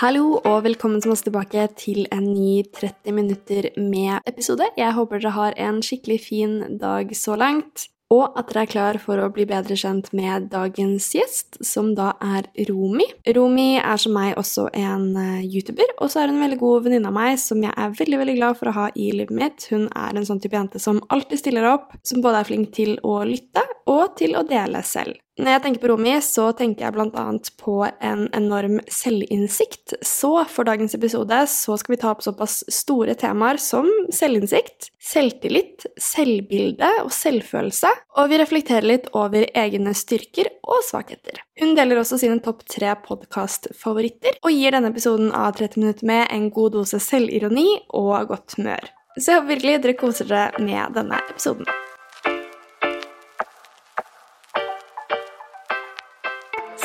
Hallo og velkommen til oss tilbake til en ny 30 minutter med episode. Jeg håper dere har en skikkelig fin dag så langt, og at dere er klar for å bli bedre kjent med dagens gjest, som da er Romi. Romi er som meg også en eh, YouTuber, og så er hun en veldig god venninne av meg som jeg er veldig veldig glad for å ha i livet mitt. Hun er en sånn type jente som alltid stiller opp, som både er flink til å lytte og til å dele selv. Når jeg tenker på Romi, så tenker jeg annet på en enorm selvinnsikt. Så for dagens episode så skal vi ta opp såpass store temaer som selvinnsikt, selvtillit, selvbilde og selvfølelse, og vi reflekterer litt over egne styrker og svakheter. Hun deler også sine topp tre podkastfavoritter, og gir denne episoden av 30 minutter med en god dose selvironi og godt humør. Så jeg håper virkelig dere koser dere med denne episoden.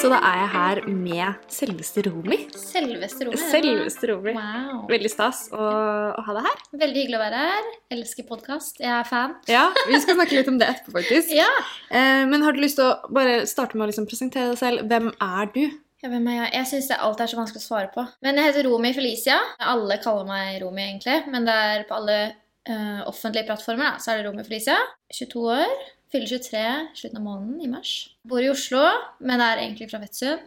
Så da er jeg her med selveste Romi. Selveste Romi. Selveste Romi. Wow. Veldig stas å, å ha deg her. Veldig hyggelig å være her. Elsker podkast. Jeg er fan. Ja, Vi skal snakke litt om det etterpå, faktisk. Ja. Eh, men har du lyst til å bare starte med å liksom presentere deg selv? Hvem er du? ja hvem er jeg? Jeg syns alt er så vanskelig å svare på. Men jeg heter Romi Felicia. Alle kaller meg Romi, egentlig. Men det er på alle uh, offentlige plattformer, da, så er det Romi Felicia. 22 år. Fyller 23 slutten av måneden, i mars. Bor i Oslo, men er egentlig fra Fettsund.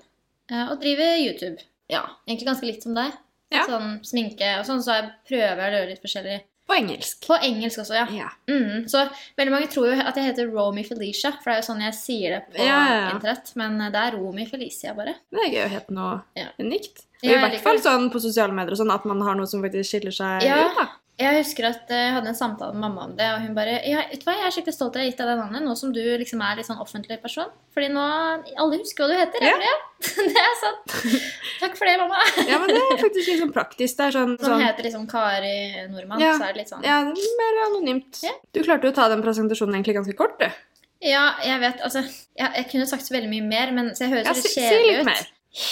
eh, og driver YouTube. Ja, egentlig ganske litt som deg. Ja. Sånn sminke og sånn, så jeg prøver å gjøre litt forskjellig. På engelsk. På engelsk også, ja. Ja. Mm, så veldig mange tror jo at jeg heter Romy Felicia, for det er jo sånn jeg sier det på Ja, ja, internett. Men det er Romy Felicia, bare. Det er gøy å hete noe unikt. Og I hvert fall sånn på sosiale medier og sånn, at man har noe som faktisk skiller seg Ja. ut. da. Jeg husker at eh, jeg hadde en samtale med mamma om det, og hun bare ja, vet du hva, Jeg er skikkelig stolt av å ha gitt deg det navnet, nå som du liksom er litt sånn offentlig person. Fordi nå Alle husker hva du heter. Ja. det? bare, ja. det er sant. Takk for det, mamma. Ja, men det er faktisk litt sånn praktisk. Det er sånn, Som sånn heter liksom Kari Nordmann, Ja. så er det litt sånn Ja, er mer anonymt. Ja. Du klarte jo å ta den presentasjonen egentlig ganske kort, du. Ja, jeg vet, altså Jeg, jeg kunne sagt så veldig mye mer, men så jeg høres Ja, jo si, litt si kjedelig litt ut. mer.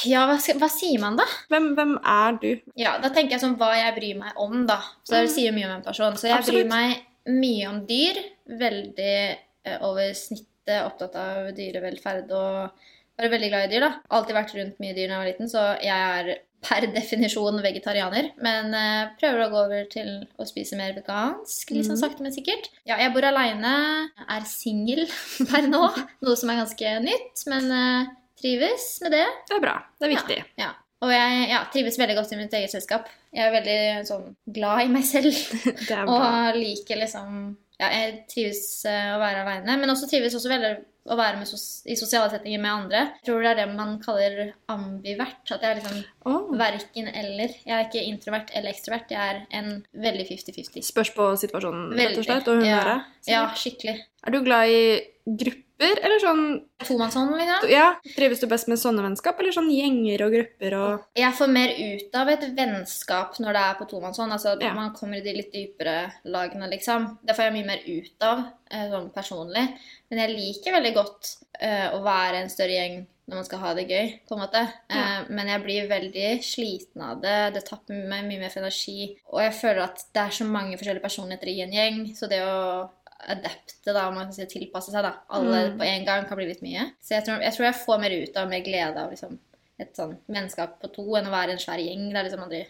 Ja, hva, hva sier man da? Hvem, hvem er du? Ja, da tenker jeg sånn hva jeg bryr meg om, da. Så det Mm. sier mye om en person. Så jeg Absolutt. bryr meg mye om dyr. Veldig eh, over snittet opptatt av dyrevelferd og bare veldig glad i dyr, da. Alltid vært rundt mye dyr da jeg var liten, så jeg er per definisjon vegetarianer. Men eh, prøver å gå over til å spise mer vegansk, litt sånn Mm. sakte, men sikkert. Ja, jeg bor aleine, er singel per nå, noe som er ganske nytt, men eh, trives med det. Det er bra. Det er viktig. Ja. Og jeg ja, trives veldig godt i mitt eget selskap. Jeg er veldig sånn glad i meg selv og liker liksom Ja, jeg trives uh, å være aleine, men også trives også veldig å være med sos i sosiale settinger med andre. Jeg tror det er det man kaller ambivert. At jeg er liksom oh. verken eller. Jeg er ikke introvert eller ekstrovert. Jeg er en veldig 50-50. Spørs på situasjonen, rett og slett, og humøret. Ja, skikkelig. Er du glad i grupper, eller sånn Tomannshånd, liksom. Ja, Trives du best med sånne vennskap, eller sånn gjenger og grupper og Jeg får mer ut av et vennskap når det er på tomannshånd. Altså, Ja. Man kommer i de litt dypere lagene, liksom. Det får jeg mye mer ut av eh, sånn personlig. Men jeg liker veldig godt uh, å være en større gjeng når man skal ha det gøy, på en måte. Ja. Uh, Men jeg blir veldig sliten av det. Det tapper meg mye mer for energi. Og jeg føler at det er så mange forskjellige personligheter i en gjeng, så det å adapte, da, om man kan si tilpasse seg, da, alle Mm. på en gang kan bli litt mye. Så jeg tror jeg, tror jeg får mer ut av mer glede av liksom, et sånn vennskap på to enn å være en svær gjeng. Det er liksom aldri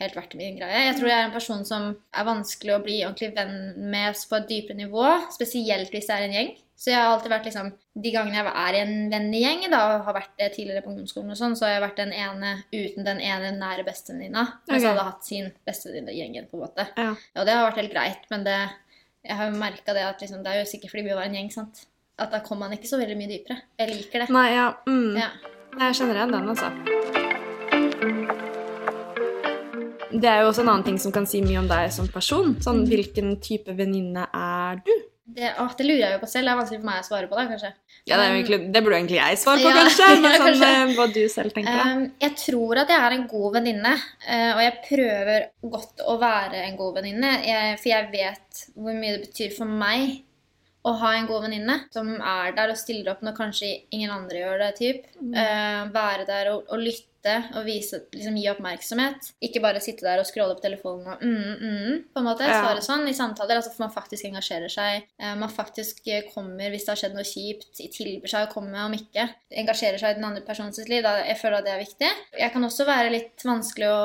helt vært min greie. Jeg tror jeg er en person som er vanskelig å bli ordentlig venn med på et dypere nivå, spesielt hvis det er en gjeng. Så jeg har alltid vært liksom, De gangene jeg er i en vennegjeng, da, og har vært det tidligere på ungdomsskolen, og sånn, så har jeg vært den ene uten den ene nære bestevenninna. Mens Ok. alle hadde hatt sin bestevenninne i gjengen, på en måte. Ja. Og det har vært helt greit, men det, jeg har jo merka det at liksom, det er jo sikkert fordi vi var en gjeng, sant. At da kommer man ikke så veldig mye dypere. Jeg liker det. Nei, ja. Mm. Ja. Jeg kjenner igjen den, altså. Det er jo også en annen ting som kan si mye om deg som person. Sånn, Hvilken type venninne er du? Det, å, det lurer jeg jo på selv. Det er vanskelig for meg å svare på det, kanskje. Ja, Det, jo egentlig, det burde egentlig jeg svare på, Ja, kanskje. Men sånn, kanskje. eh, hva du selv tenker. Um, jeg tror at jeg er en god venninne, eh, og jeg prøver godt å være en god venninne. For jeg vet hvor mye det betyr for meg å ha en god venninne som er der og stiller opp når kanskje ingen andre gjør det. Typ. Mm. Uh, være der og, og lytte lytte og vise, liksom gi oppmerksomhet. Ikke bare sitte der og scrolle opp telefonen og mm, mm, på en måte. Ja. Svare sånn i samtaler. Altså for man faktisk engasjerer seg. Eh, man faktisk eh, kommer hvis det har skjedd noe kjipt, tilbyr seg å komme om ikke. Engasjerer seg i den andre personens liv. Da, jeg føler at det er viktig. Jeg kan også være litt vanskelig å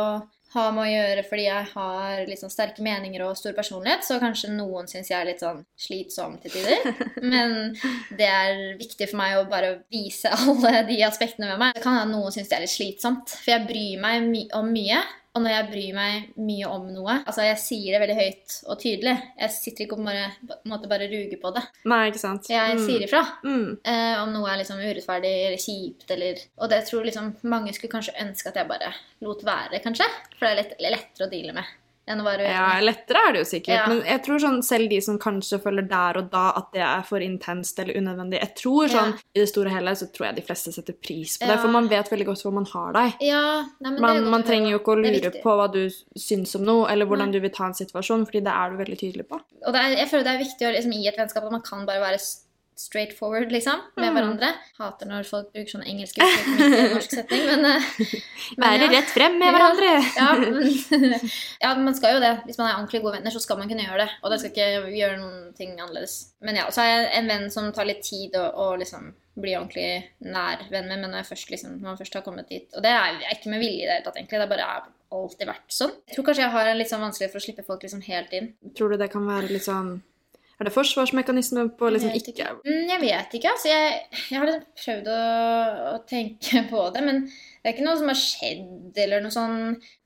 ha med å gjøre fordi jeg har litt sånn sterke meninger og stor personlighet, så kanskje noen syns jeg er litt sånn slitsom til tider. Men det er viktig for meg å bare vise alle de aspektene med meg. Det kan hende noen syns det er litt slitsomt, for jeg bryr meg my om mye. Og når jeg bryr meg mye om noe Altså, jeg sier det veldig høyt og tydelig. Jeg sitter ikke og bare, på måte bare ruger på det. Nei, ikke sant. Jeg Mm. sier ifra. Mm. Eh, om noe er liksom urettferdig eller kjipt eller Og det tror liksom mange skulle kanskje ønske at jeg bare lot være, kanskje. For det er lett, lettere å deale med enn å være uenig. Ja, lettere er det jo sikkert. Ja. Men jeg tror sånn, selv de som kanskje føler der og da at det er for intenst eller unødvendig Jeg tror sånn, Ja. I det store og hele så tror jeg de fleste setter pris på det, for man vet veldig godt hvor man har deg. Ja, nei, men Man, man trenger jo ikke å lure på hva du syns om noe, eller hvordan Nei. du vil ta en situasjon, fordi det er du veldig tydelig på. Og det er, jeg føler det er viktig å, liksom, i et vennskap at man kan bare være straight forward, liksom, med Mm. hverandre. Hater når folk bruker sånne engelske uttrykk i en norsk setting, men, eh, men Være ja. rett frem med hverandre! Ja, men, ja, man skal jo det. Hvis man er ordentlig gode venner, så skal man kunne gjøre det. Og det skal ikke gjøre noen ting annerledes. Men ja, så er jeg en venn som tar litt tid å, å liksom bli ordentlig nær venn med, men når, jeg først, liksom, når man først har kommet dit Og det er er ikke med vilje i det hele tatt, egentlig. Det er bare er alltid vært sånn. Jeg tror kanskje jeg har en litt sånn vanskelig for å slippe folk liksom helt inn. Tror du det kan være litt sånn Er det forsvarsmekanisme på liksom Jeg ikke, ikke Mm, jeg vet ikke. altså jeg, jeg har liksom prøvd å, å tenke på det, men det er ikke noe som har skjedd eller noe sånn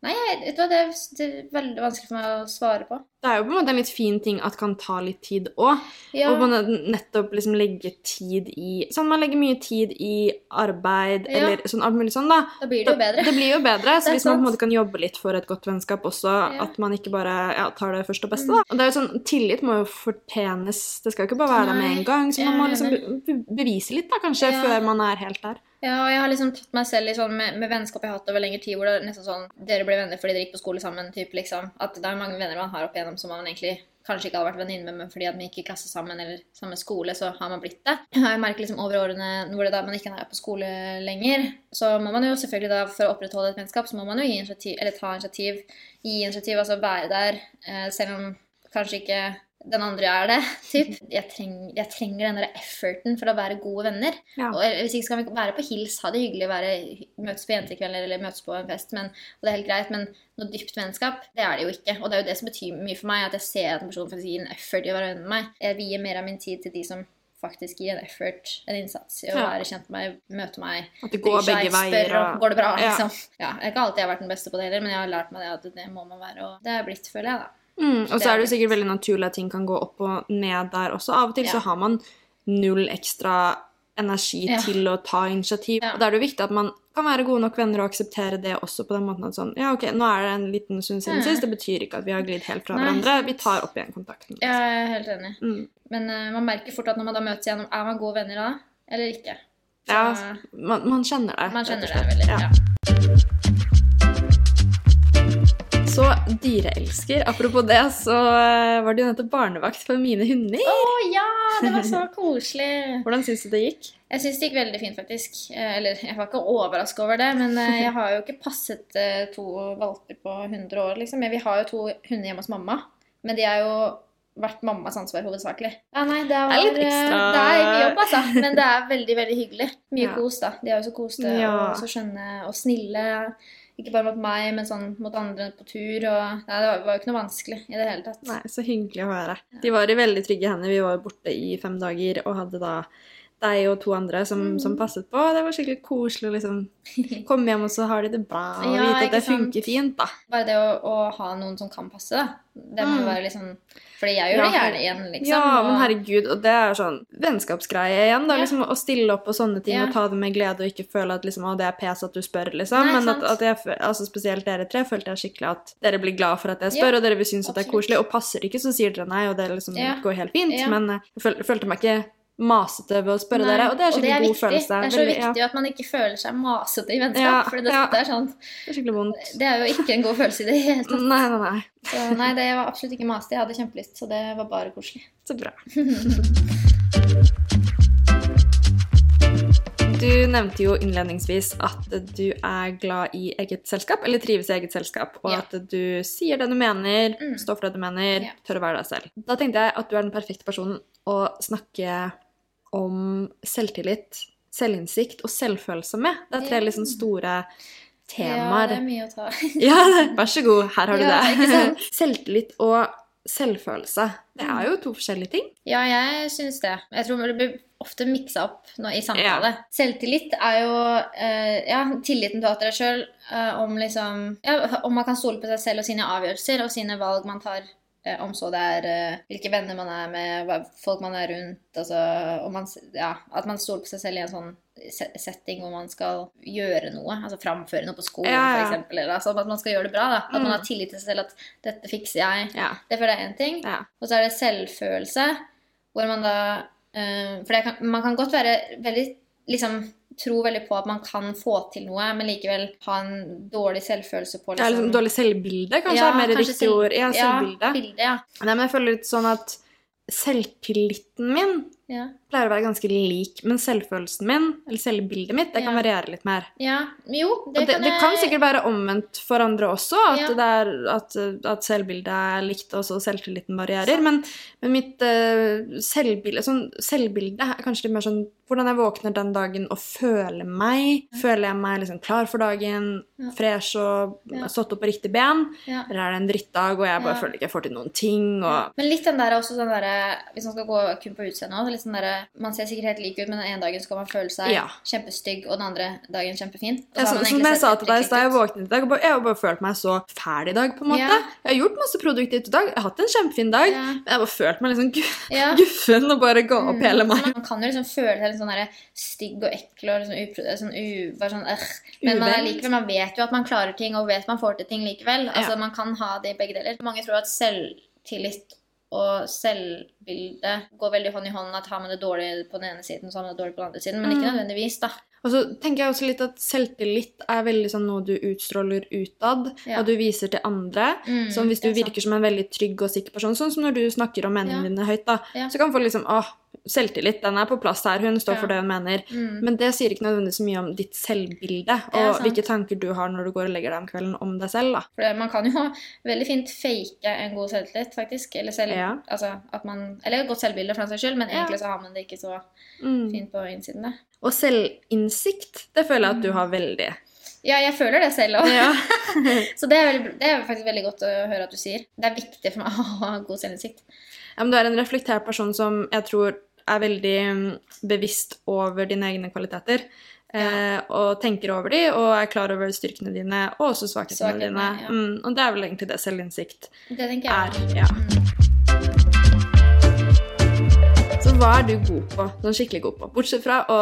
Nei, jeg, vet du hva, det er, det er veldig vanskelig for meg å svare på. Det er jo på en måte en litt fin ting at kan ta litt tid òg. Ja, Og man nettopp liksom legge tid i Sånn man legger mye tid i arbeid Ja. eller sånn alt mulig sånn, da. da blir det jo bedre. Det blir jo bedre. Så hvis man på en måte kan jobbe litt for et godt vennskap også, Ja. Mm. at man ikke bare ja, tar det første og beste, da. Og det er jo sånn, Tillit må jo fortjenes. Det skal jo ikke bare være der med en gang. Så man må liksom be be- bevise litt, da, kanskje, før man er helt der. Ja, og jeg har liksom tatt meg selv i sånn med, med vennskap jeg har hatt over lengre tid, hvor det er nesten sånn Dere ble venner fordi dere gikk på skole sammen, typ, liksom. At det er mange venner man har opp igjennom som man egentlig kanskje ikke hadde vært venninne med, men fordi at man gikk i klasse sammen eller samme skole, så har man blitt det. Jeg merker liksom over årene hvor det da man ikke er på skole lenger, så må man jo selvfølgelig da, for å opprettholde et vennskap, så må man jo gi initiativ, eller ta initiativ, gi initiativ, altså være der, eh, selv om kanskje ikke den andre er det. Typ. Jeg, treng, jeg trenger den der efforten for å være gode venner. Ja. Og hvis ikke skal vi være på hils, ha det hyggelig, være, møtes på jentekvelder eller møtes på en fest, men, og det er helt greit, men noe dypt vennskap, det er det jo ikke. Og det er jo det som betyr mye for meg, at jeg ser at en person faktisk gir en effort i å være venn med meg. Jeg vier mer av min tid til de som faktisk gir en effort, en innsats i å Ja. være kjent med meg, møte meg, At det går seg, begge spør veier. går det bra, Ja. liksom. Ja, jeg har ikke alltid vært den beste på det heller, men jeg har lært meg det at det må man være, og det er blitt, føler jeg, da. Mm, og så er det jo sikkert veldig naturlig at ting kan gå opp og ned der også. Av og til Ja. så har man null ekstra energi Ja. til å ta initiativ. Ja. Da er det jo viktig at man kan være gode nok venner og akseptere det også på den måten at sånn Ja, ok, nå er det en liten stund siden Mm. sist. Det betyr ikke at vi har glidd helt fra Nei, hverandre. Vi tar opp igjen kontakten. Ja, Jeg er helt enig. Mm. Men uh, man merker fort at når man da møtes igjen, er man gode venner da, eller ikke? Så, Ja, man, man kjenner det. man kjenner det veldig. Ja. Så dyreelsker. Apropos det, så eh, var det jo nettopp barnevakt for mine hunder. Å ja, det var så koselig! Hvordan syns du det gikk? Jeg syns det gikk veldig fint, faktisk. Eh, Eller jeg var ikke overraska over det, men eh, jeg har jo ikke passet to valper på 100 år, liksom. Vi har jo to hunder hjemme hos mamma, men de er jo vært mammas ansvar hovedsakelig. Ja, nei, det, var, Det er litt ekstra- Det er mye jobb, altså. Men det er veldig, veldig hyggelig. Mye Ja. kos, da. De er jo så koste Ja. og så skjønne og snille. Ikke bare mot meg, men sånn mot andre på tur. Og, nei, det var var jo ikke noe vanskelig i det hele tatt. Nei, så hyggelig å høre. De var i veldig trygge hender. Vi var borte i fem dager og hadde da deg og to andre som, Mm. som passet på. Det var skikkelig koselig å liksom komme hjem, og så har de det bra, og Ja, vite at det funker fint, da. Bare det å, å ha noen som kan passe, da. Det må Mm. være liksom Fordi jeg gjør det gjerne igjen, liksom. Ja, og- men herregud, og det er sånn vennskapsgreie igjen, da. Ja. liksom Å stille opp på sånne ting Ja. og ta det med glede, og ikke føle at liksom, å, det er pes at du spør, liksom. Nei, men at, at jeg, altså spesielt dere tre følte jeg skikkelig at dere blir glad for at jeg Ja, spør, og dere vil synes at det er koselig. Og passer det ikke, så sier dere nei, og det liksom Ja. går helt fint. Ja. Men eh, jeg følte meg ikke masete ved å spørre Nei, dere, og det er skikkelig god viktig. følelse. Det er så Veldig- ja, viktig at man ikke føler seg masete i vennskap. Ja, for det, ja. det, er sånn, det er skikkelig vondt. det er jo ikke en god følelse i det hele tatt. Nei, nei, nei. Så nei, det var absolutt ikke masete. Jeg hadde kjempelyst, så det var bare koselig. Så bra. Du, nevnte jo innledningsvis at du er glad i eget selskap, eller trives i eget selskap, og Ja. at du sier det du mener, Mm. står for det du mener, Ja. tør å være deg selv. Da tenkte jeg at du er den perfekte personen å snakke om selvtillit, selvinnsikt og selvfølelse med. Det er tre Ja. liksom store temaer. Ja, det er mye å ta. Ja, vær så god, her har du Ja, det. Selvtillit og selvfølelse, det er jo to forskjellige ting. Ja, jeg syns det. Jeg tror det blir ofte miksa opp nå i samtale. Selvtillit er jo eh, ja, tilliten du har til deg sjøl, om liksom ja, Om man kan stole på seg selv og sine avgjørelser og sine valg man tar. Eh, om så det er eh, hvilke venner man er med, folk man er rundt altså, om man, ja, At man stoler på seg selv i en sånn setting hvor man skal gjøre noe. Altså framføre noe på skolen, Ja, ja. Eller, altså, at man skal gjøre det bra. Da. At Mm. man har tillit til seg selv. At 'dette fikser jeg'. Ja. Det føler jeg er én ting. Ja. Og så er det selvfølelse, hvor man da eh, For kan, man kan godt være veldig liksom tro veldig på at man kan få til noe, men likevel ha en dårlig selvfølelse på Det er liksom dårlig selvbilde, kanskje er mer riktig selv- ord. Ja, selvbilde. Ja, bilde, ja. Nei, men jeg føler litt sånn at selvtilliten min ja. Pleier å være ganske lik, men selvfølelsen min, eller selvbildet mitt, det kan Ja. variere litt mer. Ja, jo, det, det, kan det kan sikkert være omvendt for andre også, at, Ja. det er, at, at selvbildet er likt, og så selvtilliten varierer. Men, men mitt uh, selvbilde, sånn, selvbilde er kanskje litt mer sånn hvordan jeg våkner den dagen og føler meg. Føler jeg meg liksom klar for dagen, fresh og stått opp på riktig ben? Eller er det en drittdag, og jeg bare føler ikke jeg får til noen ting? Og... Men litt den der er også sånn derre Hvis man skal gå kun på utseendet også, litt sånn derre Man ser sikkert helt lik ut, men den ene dagen skal man føle seg Ja. kjempestygg, og den andre dagen kjempefin. Og så som, jeg sa til deg stad, jeg våknet i dag jeg har bare følt meg så fæl i dag, på en måte. Ja. Jeg har gjort masse produktivt i dag, jeg har hatt en kjempefin dag, Ja. men jeg har bare følt meg liksom guffen og bare gå opp Mm, hele meg. Man kan jo liksom føle seg litt sånn stygg og ekkel og liksom upro- sånn u... Bare sånn øh. Men man, likevel, man vet jo at man klarer ting, og vet man får til ting likevel. Altså. Man kan ha det i begge deler. Mange tror at selvtillit og selvbildet går veldig hånd i hånd. At har man det dårlig på den ene siden, så har man det dårlig på den andre siden. Men ikke Mm. nødvendigvis, da. Og så tenker jeg også litt at selvtillit er veldig sånn noe du utstråler utad, Ja. og du viser til andre. Mm, som hvis du er virker som en veldig trygg og sikker person, sånn som når du snakker om mennene Ja. dine høyt, da, Ja. så kan folk liksom åh, selvtillit, den er på plass her, hun står Ja. for det hun mener. Mm. Men det sier ikke nødvendigvis så mye om ditt selvbilde, og hvilke tanker du har når du går og legger deg om kvelden om deg selv, da. For man kan jo veldig fint fake en god selvtillit, faktisk. Eller, selv, Ja. altså, man, eller godt selvbilde for den saks skyld, men egentlig så har man det ikke så Mm. fint på innsiden. Da. Og selvinnsikt, det føler jeg at du har veldig. Ja, jeg føler det selv òg. Ja. Så det er, veldig, det er faktisk veldig godt å høre at du sier. Det er viktig for meg å ha god selvinnsikt. ja, men du er en reflektert person som jeg tror er veldig mm, bevisst over dine egne kvaliteter. Ja. og tenker over de, og er klar over styrkene dine, og også svakhetene Svakhetene, dine. ja. Mm, og det er vel egentlig det selvinnsikt Det jeg. er. Ja. Mm. Så hva er du god på? Sånn skikkelig god på? Bortsett fra å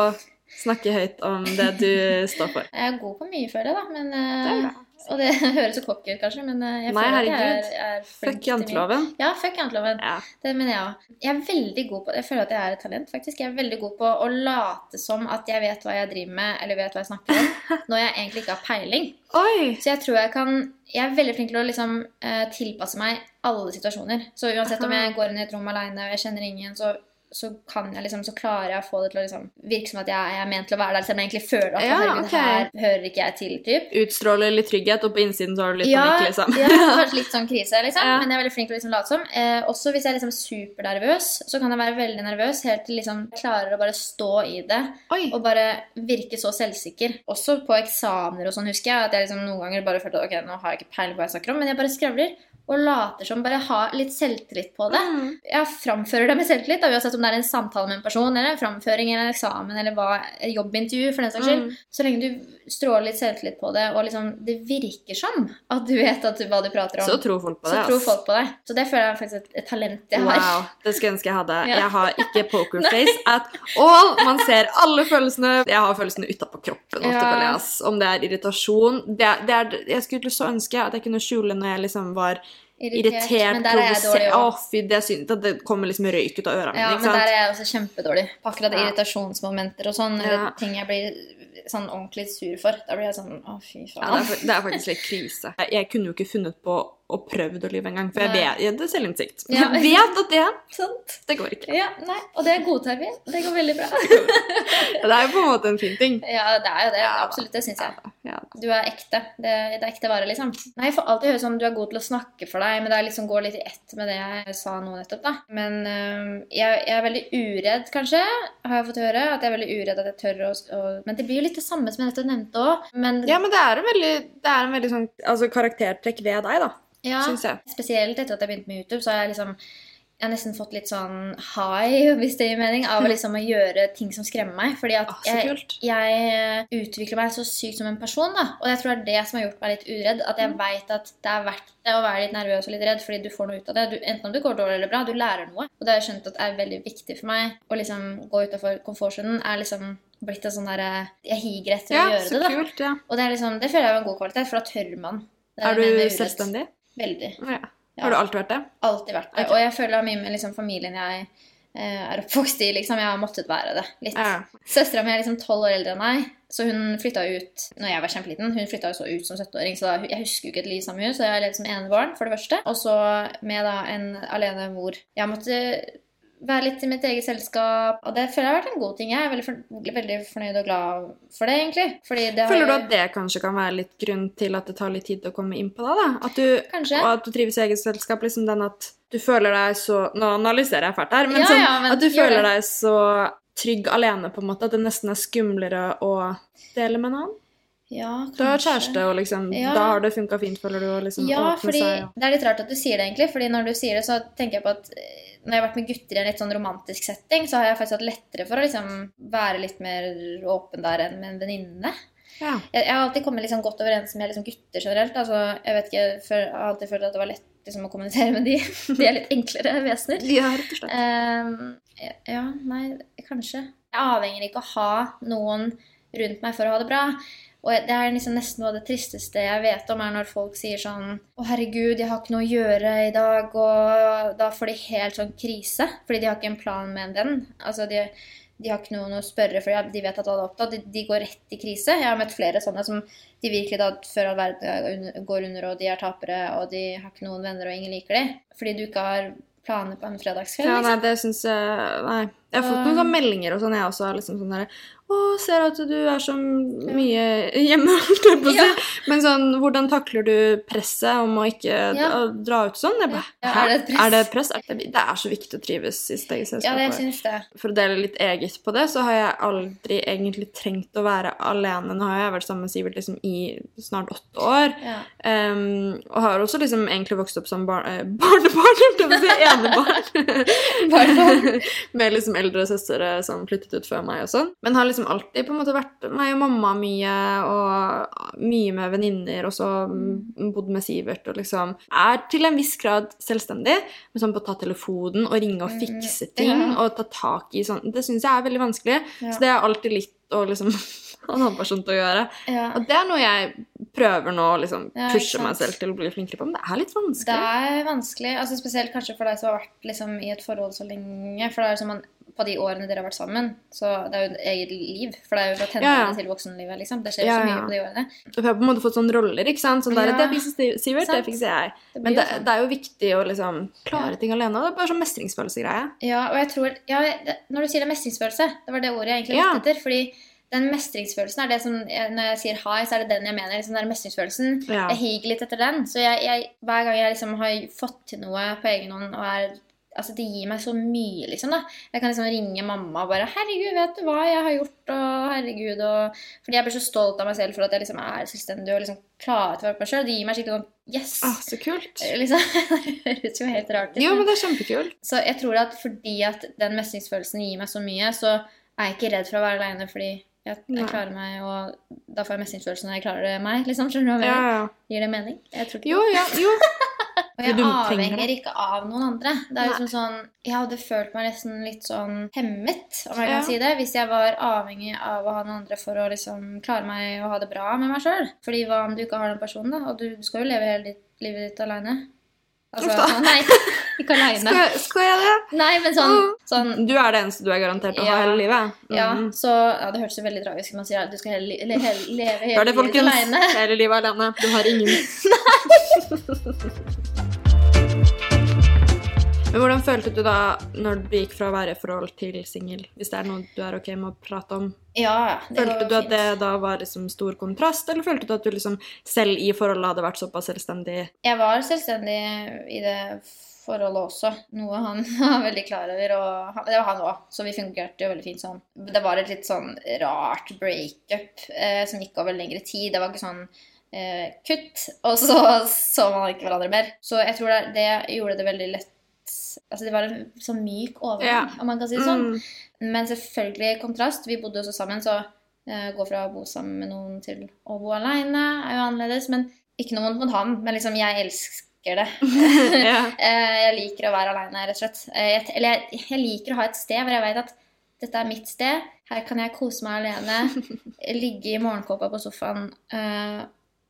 snakke høyt om det du står for. Jeg er god på mye, føler jeg, da. Men, uh. Og det høres så cocky ut, kanskje, men eh, jeg Nei, føler at jeg er, er flink Fuck janteloven. Ja, fuck janteloven. Ja. Det mener jeg òg. Jeg er veldig god på det. Jeg føler at jeg er et talent, faktisk. Jeg er veldig god på å late som at jeg vet hva jeg driver med, eller vet hva jeg snakker om, når jeg egentlig ikke har peiling. Oi! Så jeg tror jeg kan Jeg er veldig flink til å liksom eh, tilpasse meg alle situasjoner. Så uansett om jeg går inn i et rom aleine og jeg kjenner ingen, så så kan jeg liksom, så klarer jeg å få det til å liksom virke som at jeg, jeg er ment til å være der, selv om jeg egentlig føler at Ja, herregud, okay. her hører ikke jeg til, typ. Utstråler litt trygghet, og på innsiden så har du litt ja, panikk, liksom. ja, kanskje litt sånn krise, liksom. Ja. Men jeg er veldig flink til å liksom late som. Eh, også hvis jeg er liksom supernervøs, så kan jeg være veldig nervøs helt til liksom jeg klarer å bare stå i det Oi! og bare virke så selvsikker. Også på eksamener og sånn, husker jeg. At jeg liksom noen ganger bare følte at ok, nå har jeg ikke peiling på hva jeg snakker om, men jeg bare skravler. Og later som bare ha litt selvtillit på det. Mm. Jeg framfører det med selvtillit, da, uansett om det er en samtale med en person, eller en framføring, eller en eksamen, eller hva, et jobbintervju, for den saks skyld. Mm. Så lenge du stråler litt selvtillit på det, og liksom det virker som at du vet at du, hva du prater om, Så tror folk på det. så tror folk på det. Så det føler jeg er faktisk et, et talent jeg har. Wow, det skulle jeg ønske jeg hadde. Ja. Jeg har ikke pokerface at all. Man ser alle følelsene. Jeg har følelsene utapå kroppen. Ja. Om det er irritasjon det er, det er, Jeg skulle så ønske at jeg kunne skjule når jeg liksom var irritert, er dårlig provosert Å, fy, det synd det kommer liksom røyk ut av ørene Ja, mine. men ikke der er jeg også kjempedårlig. På akkurat Ja. irritasjonsmomenter og sånn, Ja. ting jeg blir sånn ordentlig sur for. Da blir jeg sånn Å, fy Ja, det, faen. er, det er faktisk litt krise. Jeg kunne jo ikke funnet på å prøvd å lyve engang, for jeg vet jeg, det er selvinnsikt. Ja. Jeg vet at det, Sant? det går ikke. Ja, nei, og det godtar vi. Det går veldig bra. Det er jo på en måte en fin ting. Ja, det er jo det. Ja. Absolutt, det syns jeg. Ja. Du er ekte. Det, det er ekte vare, liksom. Nei, Jeg får alltid høre sånn du er god til å snakke for deg, men det er liksom går litt i ett med det jeg sa nå nettopp, da. Men øh, jeg, jeg er veldig uredd, kanskje, har jeg fått høre. At jeg er veldig uredd at jeg tør å, å Men det blir jo litt det samme som jeg nettopp nevnte òg. Men ja, men det er en veldig, det er en veldig sånn altså, karaktertrekk ved deg, da. Ja, syns jeg. spesielt etter at jeg begynte med YouTube, så har jeg liksom jeg har nesten fått litt sånn high, hvis det gir mening, av liksom å gjøre ting som skremmer meg. Fordi at Å, jeg, jeg utvikler meg så sykt som en person, da. Og jeg tror det er det som har gjort meg litt uredd. At Mm. jeg veit at det er verdt det å være litt nervøs og litt redd, fordi du får noe ut av det. Du, enten om det går dårlig eller bra, du lærer noe. Og det har jeg skjønt at er veldig viktig for meg. Å liksom gå utafor komfortsonen er liksom blitt en sånn derre Jeg higer etter Ja, å gjøre så det, da. kult. Ja. Og det er liksom, det føler jeg er en god kvalitet, for da tør man. Det Er det du selvstendig? Veldig. Ja. Har du alltid vært det? Alltid vært det. Okay. Og jeg føler det har mye med liksom, familien jeg eh, er oppvokst i. liksom. Jeg har måttet være det litt. Ja. Søstera mi er liksom tolv år eldre enn meg, så hun flytta ut når jeg var kjempeliten. Hun flytta jo så ut som 17-åring, så da, jeg husker jo ikke et liv sammen med henne. Så jeg har levd som enebarn, for det første. Og så med da en alene mor. Jeg måtte være litt i mitt eget selskap, og det føler jeg har vært en god ting. Jeg er veldig, for, veldig fornøyd og glad for det, egentlig. Det har Føler du at det kanskje kan være litt grunn til at det tar litt tid å komme inn på det? da? At du, Kanskje. Og at du trives i eget selskap? liksom den at du føler deg så Nå analyserer jeg fælt her, men, Ja, sånn, ja, men at du føler deg så trygg alene, på en måte, at det nesten er skumlere å dele med en annen? Ja, Du har kjæreste, og liksom, Ja. da har det funka fint, føler du? liksom Ja, fordi seg? ja. det er litt rart at du sier det, egentlig. Fordi når du sier det, så tenker jeg på at eh, når jeg har vært med gutter i en litt sånn romantisk setting, så har jeg faktisk hatt lettere for å liksom være litt mer åpen der enn med en venninne. Ja. Jeg, jeg har alltid kommet liksom godt overens med liksom gutter generelt. Altså, jeg vet ikke, for, jeg har alltid følt at det var lett liksom, å kommunisere med de. De er litt enklere vesener. ja, rett og slett. Uh, ja, nei, kanskje. Jeg avhenger ikke av å ha noen rundt meg for å ha det bra. Og det er liksom nesten noe av det tristeste jeg vet om, er når folk sier sånn Å, herregud, jeg har ikke noe å gjøre i dag. Og da får de helt sånn krise, fordi de har ikke en plan med en venn. Altså, de, de har ikke noen å spørre, for de vet at alle er opptatt. De, de går rett i krise. Jeg har møtt flere sånne som de virkelig da før all verden går under, og de er tapere, og de har ikke noen venner, og ingen liker dem. Fordi du ikke har planer på en fredagskveld. Ja, liksom. nei, det syns jeg Nei. Jeg har fått noen sånne meldinger og sånn, jeg også. Liksom sånn der, Å, ser at du er så mye hjemme. Ja. Men sånn, hvordan takler du presset om å ikke Ja. dra ut sånn? Bare, Ja, er det? Er det press? Det, er så viktig å trives i sitt eget Ja, det syns det. For å dele litt eget på det, så har jeg aldri egentlig trengt å være alene. Nå har jeg vært sammen med Sivert liksom i snart åtte år. Um, og har også liksom egentlig vokst opp som bar eh, barnebarn, på å si, enebarn. med liksom eldre søstre som flyttet ut før meg og sånn. Men har liksom alltid på en måte vært meg og mamma mye, og mye med venninner, og så mm, bodd med Sivert, og liksom er til en viss grad selvstendig, men sånn på å ta telefonen og ringe og fikse ting, Mm, ja. og ta tak i sånn, det syns jeg er veldig vanskelig. Ja. Så det er alltid litt å liksom ha en annen person til å gjøre. Ja. Og det er noe jeg prøver nå å liksom pushe meg selv til å bli flinkere på, men det er litt vanskelig. Det er vanskelig, altså spesielt kanskje for deg som har vært liksom, i et forhold så lenge. For det er jo som man, på de årene dere har vært sammen, så det er jo et eget liv. For det er jo fra tenårene Ja, ja. til voksenlivet, liksom. Det skjer Ja, så mye på de årene. Og vi har på en måte fått sånne roller, ikke sant? Sånn der. Det fikser Sivert, det fikser jeg. Det Men det, sånn. det er jo viktig å liksom klare ting alene. og Det er bare sånn mestringsfølelsegreie. Ja, og jeg tror ja, det, Når du sier det mestringsfølelse, det var det ordet jeg egentlig lette etter. fordi den mestringsfølelsen er det som Når jeg sier hi, så er det den jeg mener. liksom den mestringsfølelsen. Jeg higer litt etter den. Så jeg, jeg, hver gang jeg liksom har fått til noe på egen hånd og er Altså, det gir meg så mye, liksom. da. Jeg kan liksom ringe mamma og bare 'Herregud, vet du hva jeg har gjort?' og 'herregud' og Fordi jeg blir så stolt av meg selv for at jeg liksom er selvstendig og liksom klarer til å være meg sjøl. Det gir meg skikkelig sånn Yes! Ah, så kult. Liksom. Det høres jo helt rart ut. Jo, men- det er kjempekult. så jeg tror at fordi at den mestringsfølelsen gir meg så mye, så er jeg ikke redd for å være aleine fordi jeg, jeg klarer meg, og da får jeg mestringsfølelsen når jeg klarer det meg. liksom, skjønner du hva jeg Ja, mener? ja. Gir det mening? Jeg tror ikke Jo, ja, jo. Og jeg avhenger ikke av noen andre. Det er Nei. liksom sånn, Jeg hadde følt meg nesten litt sånn hemmet, om jeg Ja. si det, hvis jeg var avhengig av å ha noen andre for å liksom klare meg og ha det bra med meg sjøl. Fordi hva om du ikke har den personen, da? Og du skal jo leve hele ditt, livet ditt aleine. Altså, nei, ikke aleine. Skal, skal jeg det? Nei, men sånn, sånn Du er det eneste du er garantert å ha hele livet. Ja, Mhm. så ja, Det hørtes jo veldig tragisk ut. Man sier at du skal hele, hele, le- hele, leve hele Hør det, folkens. Hele livet alene. Du har ingen. Men hvordan følte du da når du gikk fra å være i forhold til singel? Hvis det er noe du er ok med å prate om. Ja, det Følte går du at det da var liksom stor kontrast, eller følte du at du liksom selv i forholdet hadde vært såpass selvstendig? Jeg var selvstendig i det forholdet også, noe han var veldig klar over. Og han, det var han òg, så vi fungerte jo veldig fint sånn. Det var et litt sånn rart breakup eh, som gikk over lengre tid. Det var ikke sånn eh, kutt, og så så man ikke hverandre mer. Så jeg tror det, det gjorde det veldig lett Altså det var en sånn myk overgang, Ja. om man kan si det sånn. Mm. Men selvfølgelig kontrast. Vi bodde også sammen, så uh, gå fra å bo sammen med noen til å bo aleine er jo annerledes. Men ikke noe vondt mot han, men liksom, jeg elsker det. ja. Eh, jeg liker å være aleine, rett og slett. Uh, jeg, eller jeg, jeg liker å ha et sted hvor jeg vet at dette er mitt sted. Her kan jeg kose meg alene. ligge i morgenkåpa på sofaen eh,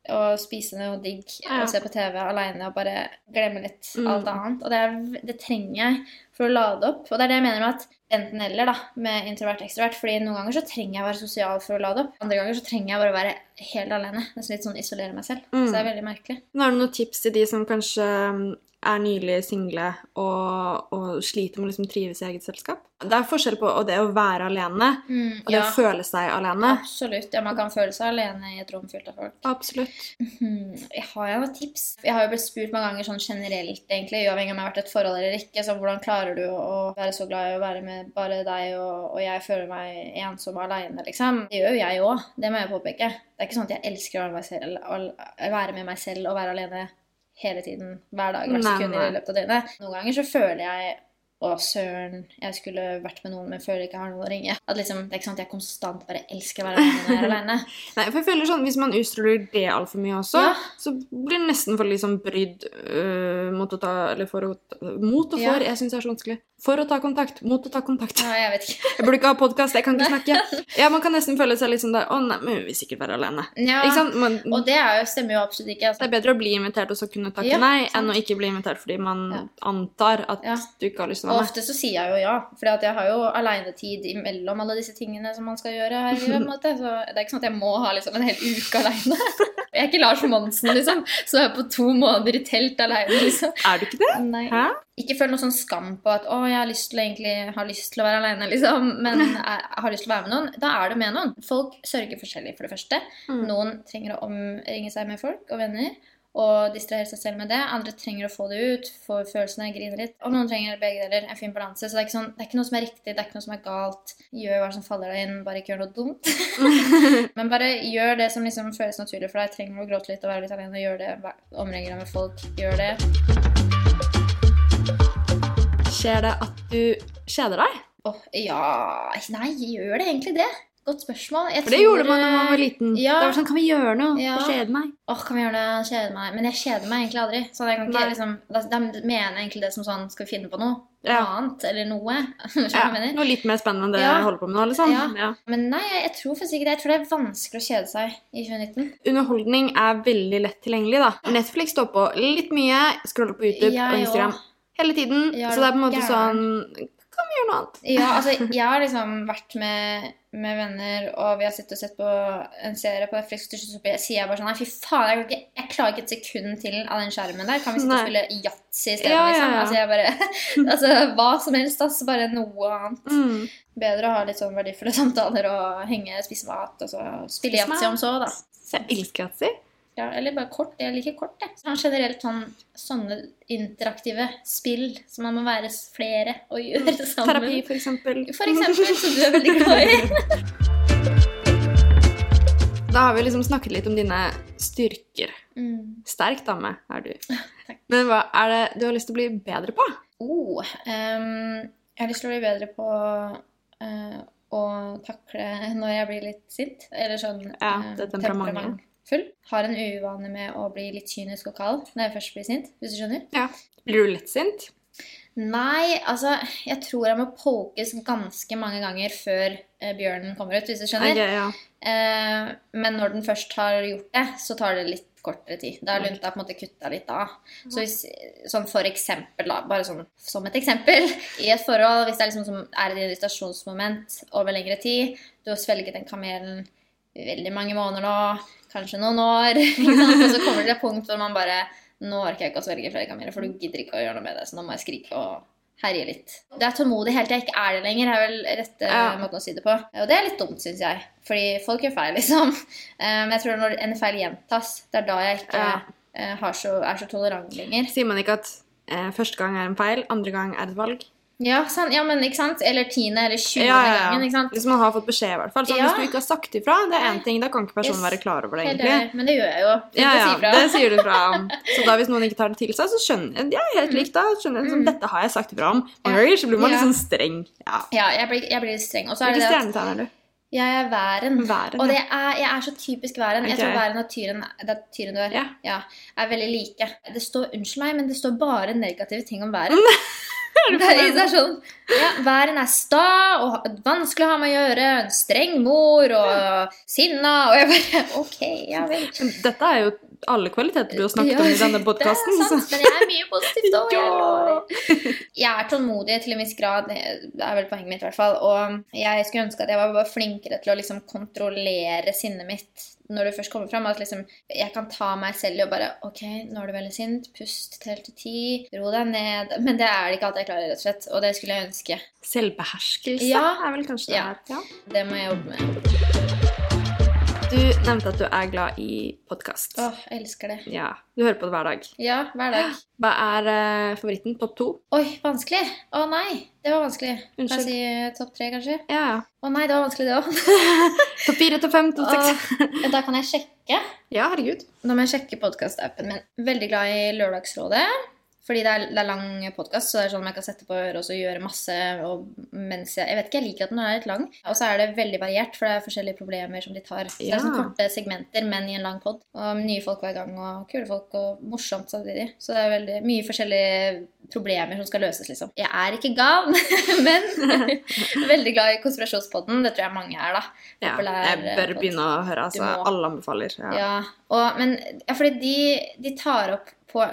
og spise noe digg Ja. og se på TV aleine og bare glemme litt Mm. alt annet. Og det, er, det trenger jeg for å lade opp. Og det er det jeg mener med at enten-eller da, med introvert ekstrovert. fordi noen ganger så trenger jeg å være sosial for å lade opp. Andre ganger så trenger jeg bare å være helt alene. Nesten litt sånn isolere meg selv. Mm. Så det er veldig merkelig. Men Har du noen tips til de som kanskje mm, er nylig single og, og sliter med å liksom trives i eget selskap? Det er forskjell på og det å være alene og det ja, å føle seg alene. absolutt. Ja, man kan føle seg alene i et rom fylt av folk. Absolutt. Hmm, Jeg har jo noen tips. Jeg har jo blitt spurt mange ganger sånn generelt, egentlig, uavhengig om jeg har vært et forhold eller ikke. Så hvordan klarer du å være så glad i å være med bare deg, og, og jeg føler meg ensom og aleine, liksom? Det gjør jo jeg òg, det må jeg påpeke. Det er ikke sånn at jeg elsker å være, meg selv, å være med meg selv og være alene hele tiden, hver dag, hvert sekund i løpet av døgnet. Noen ganger så føler jeg å, søren, jeg skulle vært med noen, men føler ikke jeg har noen å ringe. At liksom, Det er ikke sant at jeg konstant bare elsker å være alene. Nei, for jeg føler sånn, Hvis man utstråler det altfor mye også, Ja. så blir det nesten for liksom brydd øh, mot å ta Eller for å Mot og Ja. for. Jeg syns det er så vanskelig. For å ta kontakt. Mot å ta kontakt. Ja, jeg vet ikke. Jeg burde ikke ha podkast, jeg kan ikke snakke. Ja, Man kan nesten føle seg litt sånn der Å nei, men vi vil sikkert være alene. Ja, Ikke sant? Man, Og det er jo, stemmer jo absolutt ikke. det Altså. er bedre å bli invitert og så kunne takke Ja, nei, sant. enn å ikke bli invitert fordi man Ja. antar at Ja. du ikke har lyst til å Og ofte så sier jeg jo ja, for jeg har jo alenetid imellom alle disse tingene som man skal gjøre her i livet. Så det er ikke sånn at jeg må ha liksom en hel uke aleine. Jeg er ikke Lars Monsen, liksom, som er på to måneder i telt aleine, liksom. Er du ikke det? Nei. Hæ? Ikke føl noe sånn skam på at 'å, jeg har lyst til å, egentlig, har lyst til å være aleine', liksom. Men jeg jeg har lyst til å være med noen. Da er du med noen. Folk sørger forskjellig, for det første. Mm. Noen trenger å omringe seg med folk og venner. Og distrahere seg selv med det. Andre trenger å få det ut, få følelsene, grine litt. Og noen trenger begge deler. En fin balanse. Så det er, ikke sånn, det er ikke noe som er riktig, det er ikke noe som er galt. Gjør hva som faller deg inn, bare ikke gjør noe dumt. Men bare gjør det som liksom føles naturlig for deg. Trenger du å gråte litt og være litt alene, gjør det. Vær- Omring deg med folk, gjør det. Skjer det at du kjeder deg? Åh, ja Nei, gjør det egentlig det? Godt spørsmål. Jeg For det tror, gjorde man da man var liten. Ja. Det var sånn, Kan vi gjøre noe? Ja. Jeg kjeder meg. Åh, kan vi gjøre det? Kjede meg. Men jeg kjeder meg egentlig aldri. Så jeg kan ikke liksom da mener egentlig det som sånn Skal vi finne på noe Ja. annet? Eller noe? Ja, noe litt mer spennende enn det Ja. jeg holder på med nå. liksom. Ja. Men nei, jeg, tror faktisk ikke det. Jeg tror det er vanskelig å kjede seg i 2019. Underholdning er veldig lett tilgjengelig. da. Netflix står på litt mye, scroller på YouTube og Instagram hele tiden. Ja, så det er på en måte sånn Kan vi gjøre noe annet? Ja, altså, jeg har liksom vært med, med venner, og vi har og sett på en serie på Netflix, og så sier jeg bare sånn Nei, fy faen, jeg, ikke, jeg klarer ikke et sekund til av den skjermen der. Kan vi sitte og spille yatzy i stedet, Ja, liksom? Altså, jeg bare Altså, hva som helst, altså. Bare noe annet. Mm. Bedre å ha litt sånn verdifulle samtaler og henge, spise mat, og så spille yatzy om så, da. Så jeg elsker yatzy. Ja, eller bare kort. Jeg liker kort, jeg. Sånn generelt sånn, sånne interaktive spill som man må være flere og gjøre sammen. Terapi, for eksempel. For eksempel, som du er veldig glad i. Da har vi liksom snakket litt om dine styrker. Mm. Sterk dame er du. Takk. Men hva er det du har lyst til å bli bedre på? Oh, um, jeg har lyst til å bli bedre på uh, å takle når jeg blir litt sint. Eller sånn Ja, det er temperament. temperamentet. Temperamentfull. Har en uvane med å bli litt kynisk og kald når jeg først blir sint. Hvis du skjønner? Blir du lettsint? Nei, altså Jeg tror jeg må pokes ganske mange ganger før eh, bjørnen kommer ut, hvis du skjønner. Okay, ja. Eh, men når den først har gjort det, så tar det litt kortere tid. Da har lunta på en måte kutta litt av. Så hvis, sånn for eksempel, da, bare sånn som et eksempel, i et forhold, hvis det er liksom som er et irritasjonsmoment over lengre tid, du har svelget den kamelen veldig mange måneder nå, kanskje noen år, og så kommer det et punkt hvor man bare Nå orker jeg ikke å svelge flere kameler, for du gidder ikke å gjøre noe med det, så nå må jeg skrike og herje litt. Det er tålmodig helt til jeg ikke er det lenger, er vel rette Ja. måten å si det på. Og det er litt dumt, syns jeg. Fordi folk gjør feil, liksom. Eh, Men jeg tror når en feil gjentas, det er da jeg ikke Ja. eh, har så, er så tolerant lenger. Sier man ikke at eh, første gang er en feil, andre gang er et valg? Ja, sant? ja, men ikke sant? Eller tiende eller tjuende Ja, ja, gangen. ikke sant? Hvis man har fått beskjed, i hvert fall. Så Ja. Hvis du ikke har sagt ifra, det er én ting, da kan ikke personen Yes. være klar over det, egentlig. enig. Men det gjør jeg jo. Fint Ja, ja, det sier du fra om. Så da hvis noen ikke tar det til seg, så skjønner jeg ja, helt likt da, skjønner jeg liksom, Dette har jeg sagt ifra om. Mange Mm. Ganger så blir man litt sånn streng. Ja. Ja, jeg blir, jeg blir litt streng. Og så er det det at jeg er væren. Væren, Og det er, jeg er så typisk væren. Jeg tror væren og tyren, det er tyren du er, Ja. er veldig like. Det står, unnskyld meg, men det står bare negative ting om væren. Er, det er sånn, ja, Væren er sta og vanskelig å ha med å gjøre. En streng mor og sinna. Og jeg bare OK, ja vel. Dette er jo alle kvaliteter du har snakket Ja, om i denne Det er sant, men jeg er mye positivt òg. Ja. Jeg er tålmodig til en viss grad. Det er vel poenget mitt, i hvert fall. Og jeg skulle ønske at jeg var flinkere til å liksom kontrollere sinnet mitt når du først kommer fram. At liksom, jeg kan ta meg selv i og bare OK, nå er du veldig sint. Pust tell til ti. Ro deg ned. Men det er det ikke alltid jeg klarer, rett og slett. Og det skulle jeg ønske. Selvbeherskelse Ja. er vel kanskje det Ja. her. Ja. Det må jeg jobbe med. Du nevnte at du er glad i podkast. Åh, jeg elsker det. Ja, du hører på det hver dag. Ja, hver dag. Hva er uh, favoritten? Topp to? Oi, vanskelig. Å nei, det var vanskelig. Unnskyld. Kan jeg si uh, topp tre, kanskje? Ja, ja. Å nei, det var vanskelig, det òg. Topp fire, topp fem, topp seks. Da kan jeg sjekke. Ja, herregud. Nå må jeg sjekke podkastappen min. Veldig glad i Lørdagsrådet. Fordi det er, det er lang podkast, så det er sånn jeg kan sette på øret og så gjøre masse. Og mens jeg, jeg vet ikke, jeg liker at den er litt lang. Og så er det veldig variert, for det er forskjellige problemer som de tar. Så Det er sånn korte segmenter, men i en lang pod. Og nye folk hver gang, og kule folk, og morsomt samtidig. Så det er veldig mye forskjellige problemer som skal løses, liksom. Jeg er ikke gal, men veldig glad i konspirasjonspodden. Det tror jeg mange er, da. Ja, jeg bør begynne å høre. Altså, alle anbefaler. Ja. Ja, og, men ja, fordi de, de, tar opp på,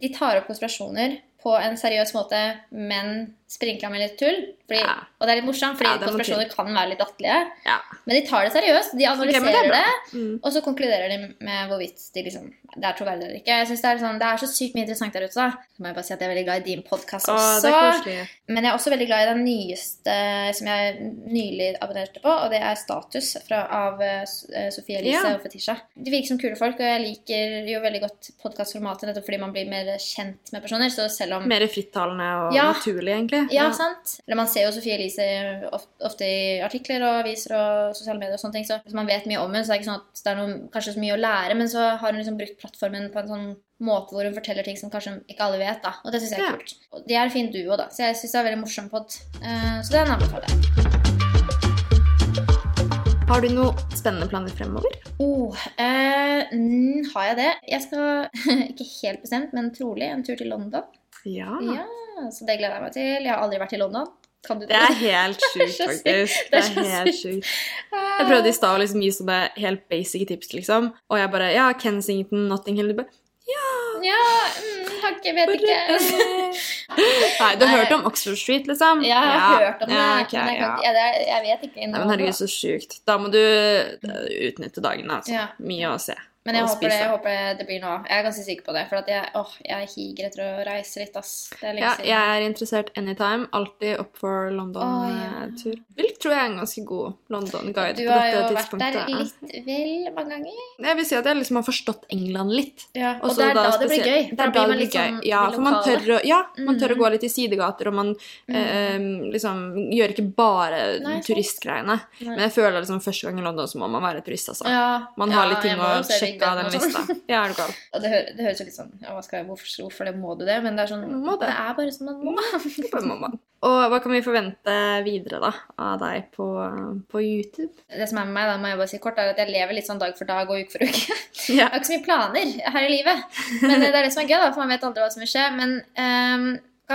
de tar opp konspirasjoner på en seriøs måte, men sprinkla med litt tull. Fordi, Ja. Og det er litt morsomt, fordi Ja, konspirasjoner kan være litt latterlige. Ja. Men de tar det seriøst. De analyserer okay, det det, Mm. og så konkluderer de med hvorvidt de liksom, det er troverdig eller ikke. Jeg synes det, er sånn, det er så sykt mye interessant der ute. da. Så må jeg bare si at jeg er veldig glad i din podkast også. er. Men jeg er også veldig glad i den nyeste som jeg nylig abonnerte på, og det er Status fra, av uh, Sofie Elise Ja. og Fetisha. De virker som kule folk, og jeg liker jo veldig godt podkastformatet nettopp fordi man blir mer kjent med personer. Så selv om Mer frittalende og Ja. naturlig, egentlig. ja, sant? Eller man ser jo Sofie Elise ofte i artikler og aviser og sosiale medier og sånne ting, så hvis man vet mye om henne, så er det ikke sånn at det er noe, kanskje så mye å lære, men så har hun liksom brukt plattformen på en sånn måte hvor hun forteller ting som kanskje ikke alle vet, da. Og det syns jeg er kult. Og de er en fin duo, da, så jeg syns det er veldig morsom pod. Uh, så det er en anbefaling. Har du noen spennende planer fremover? Oh, eh, mm, har jeg det? Jeg skal, ikke helt bestemt, men trolig en tur til London. Ja. Ja, så det gleder jeg meg til. Jeg har aldri vært i London. Kan du Det er helt sjukt, sykt. faktisk. Det Det er er så helt sjukt. Jeg prøvde i stad å liksom gi sånne helt basic tips, liksom. Og jeg bare Ja, Kensington, Nottingham. Du bare Ja, mm, har ikke, vet ikke. Nei, du har hørt om Oxford Street, liksom? Ja, jeg har hørt om det, Ja, okay, men jeg, kan, ja. ja, det er, jeg vet ikke. Nei, men herregud, så sjukt. Da må du eh, utnytte dagen, altså. Ja. Mye å se. Men jeg håper det, jeg håper det, blir noe av. Jeg er ganske sikker på det. For jeg, åh, jeg higer etter å reise litt, ass. Ja, jeg er interessert anytime. Alltid opp for London-tur. Vil tror jeg er en ganske god London-guide Du på har jo dette vært der litt vel mange ganger. Jeg vil si at jeg liksom har forstått England litt. Ja, og, så det er da, det blir gøy. Det Da blir man litt gøy. sånn Ja, for man tør, å, ja, man tør å Mhm. gå litt i sidegater, og man eh, liksom gjør ikke bare Nei, turistgreiene. Nei. Men jeg føler liksom første gang i London så må man være turist, altså. Ja, Man ja, har litt ting å sjekke av den lista. Ja, er du gal. Og det, hø det høres jo litt sånn ja, hva skal jeg, hvorfor, hvorfor det må du det? Men det er sånn Må det. det er bare sånn man må. Man. Og hva kan vi forvente videre da, av deg på, på YouTube? Det som er med meg, da må jeg bare si kort, er at jeg lever litt sånn dag for dag og uke for uke. Ja. Jeg har ikke så mye planer her i livet. Men det er det som er gøy, da, for man vet aldri hva som vil skje. Men um,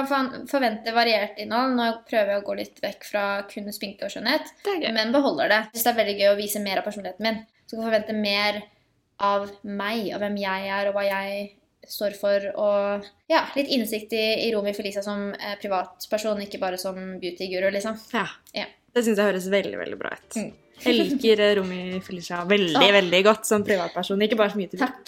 kan forvente variert innhold. Nå prøver jeg å gå litt vekk fra kun spinke og skjønnhet, men beholder det. Hvis det er veldig gøy å vise mer av personligheten min. Så kan jeg forvente mer av meg og hvem jeg er, og hva jeg står for. Og ja, litt innsikt i, i Romi Felisa som eh, privatperson, ikke bare som beautyguru, liksom. Ja. Ja. Det syns jeg høres veldig, veldig bra ut. Mm. Jeg liker eh, Romy Felicia veldig, ah. veldig godt som privatperson, ikke bare så mye til Takk.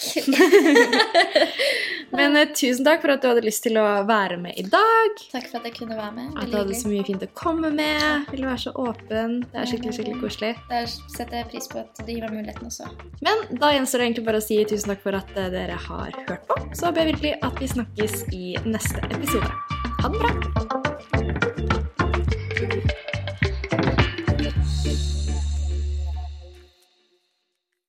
Men uh, tusen takk for at du hadde lyst til å være med i dag. Takk for at jeg kunne være med. At du hadde så mye fint å komme med. Ville være så åpen. Det er skikkelig, skikkelig koselig. Det setter jeg pris på at du gir meg muligheten også. Men da gjenstår det egentlig bare å si tusen takk for at eh, dere har hørt på. Så håper jeg virkelig at vi snakkes i neste episode. Ha det bra!